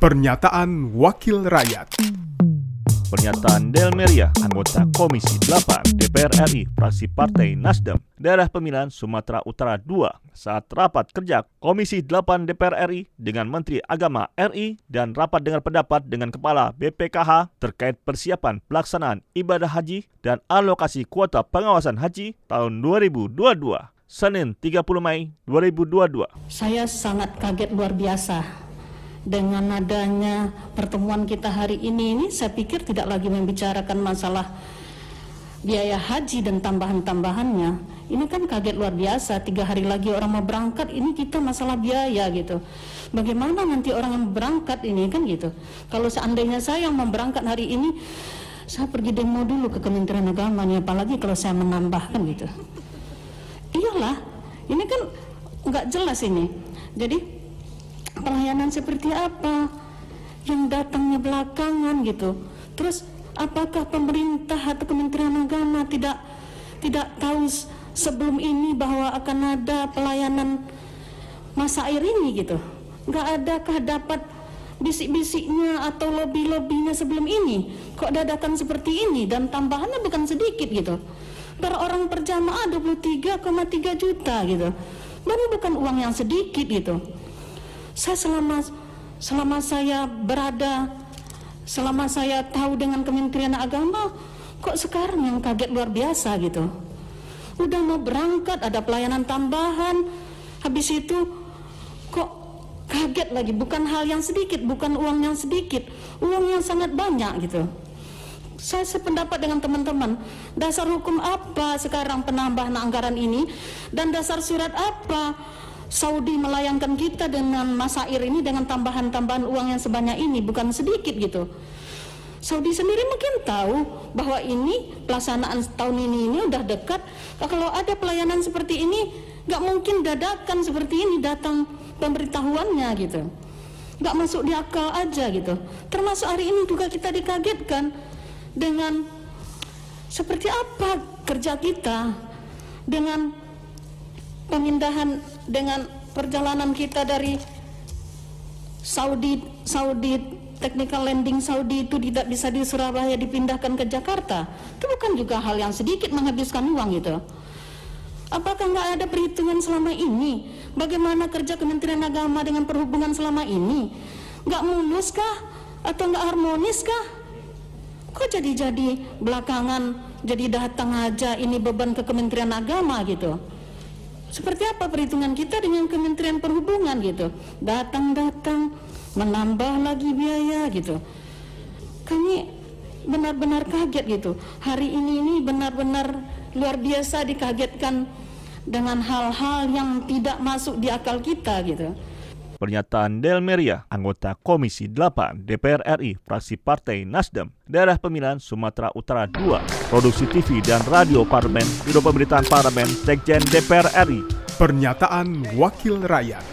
Pernyataan Wakil Rakyat Pernyataan Del Meria, anggota Komisi 8 DPR RI, fraksi Partai Nasdem, daerah pemilihan Sumatera Utara II, saat rapat kerja Komisi 8 DPR RI dengan Menteri Agama RI dan rapat dengar pendapat dengan Kepala BPKH terkait persiapan pelaksanaan ibadah haji dan alokasi kuota pengawasan haji tahun 2022. Senin 30 Mei 2022. Saya sangat kaget luar biasa dengan adanya pertemuan kita hari ini ini saya pikir tidak lagi membicarakan masalah biaya haji dan tambahan-tambahannya. Ini kan kaget luar biasa tiga hari lagi orang mau berangkat ini kita masalah biaya gitu. Bagaimana nanti orang yang berangkat ini kan gitu. Kalau seandainya saya yang mau berangkat hari ini saya pergi demo dulu ke Kementerian Agama nih apalagi kalau saya menambahkan gitu. Iyalah ini kan nggak jelas ini. Jadi pelayanan seperti apa yang datangnya belakangan gitu. Terus apakah pemerintah atau Kementerian Agama tidak tidak tahu sebelum ini bahwa akan ada pelayanan masa air ini gitu? Nggak adakah dapat bisik-bisiknya atau lobby-lobbynya sebelum ini? Kok dadakan seperti ini dan tambahannya bukan sedikit gitu? Per orang per jamaah 23,3 juta gitu. Dan bukan uang yang sedikit gitu saya selama selama saya berada selama saya tahu dengan Kementerian Agama kok sekarang yang kaget luar biasa gitu. Udah mau berangkat ada pelayanan tambahan. Habis itu kok kaget lagi. Bukan hal yang sedikit bukan uang yang sedikit. Uang yang sangat banyak gitu. Saya sependapat dengan teman-teman. Dasar hukum apa sekarang penambahan anggaran ini? Dan dasar surat apa Saudi melayangkan kita dengan masa air ini dengan tambahan-tambahan uang yang sebanyak ini bukan sedikit gitu. Saudi sendiri mungkin tahu bahwa ini pelaksanaan tahun ini ini udah dekat. Kalau ada pelayanan seperti ini, nggak mungkin dadakan seperti ini datang pemberitahuannya gitu. Nggak masuk di akal aja gitu. Termasuk hari ini juga kita dikagetkan dengan seperti apa kerja kita dengan pemindahan dengan perjalanan kita dari Saudi Saudi technical landing Saudi itu tidak bisa di Surabaya dipindahkan ke Jakarta. Itu bukan juga hal yang sedikit menghabiskan uang itu. Apakah nggak ada perhitungan selama ini? Bagaimana kerja Kementerian Agama dengan perhubungan selama ini? Nggak mulus kah? Atau nggak harmonis kah? Kok jadi-jadi belakangan jadi datang aja ini beban ke Kementerian Agama gitu seperti apa perhitungan kita dengan Kementerian Perhubungan gitu? Datang-datang menambah lagi biaya gitu. Kami benar-benar kaget gitu. Hari ini ini benar-benar luar biasa dikagetkan dengan hal-hal yang tidak masuk di akal kita gitu. Pernyataan Del Meria, anggota Komisi 8 DPR RI, fraksi Partai Nasdem, daerah pemilihan Sumatera Utara II, produksi TV dan radio Parlemen, Biro Pemberitaan Parlemen, Sekjen DPR RI. Pernyataan Wakil Rakyat.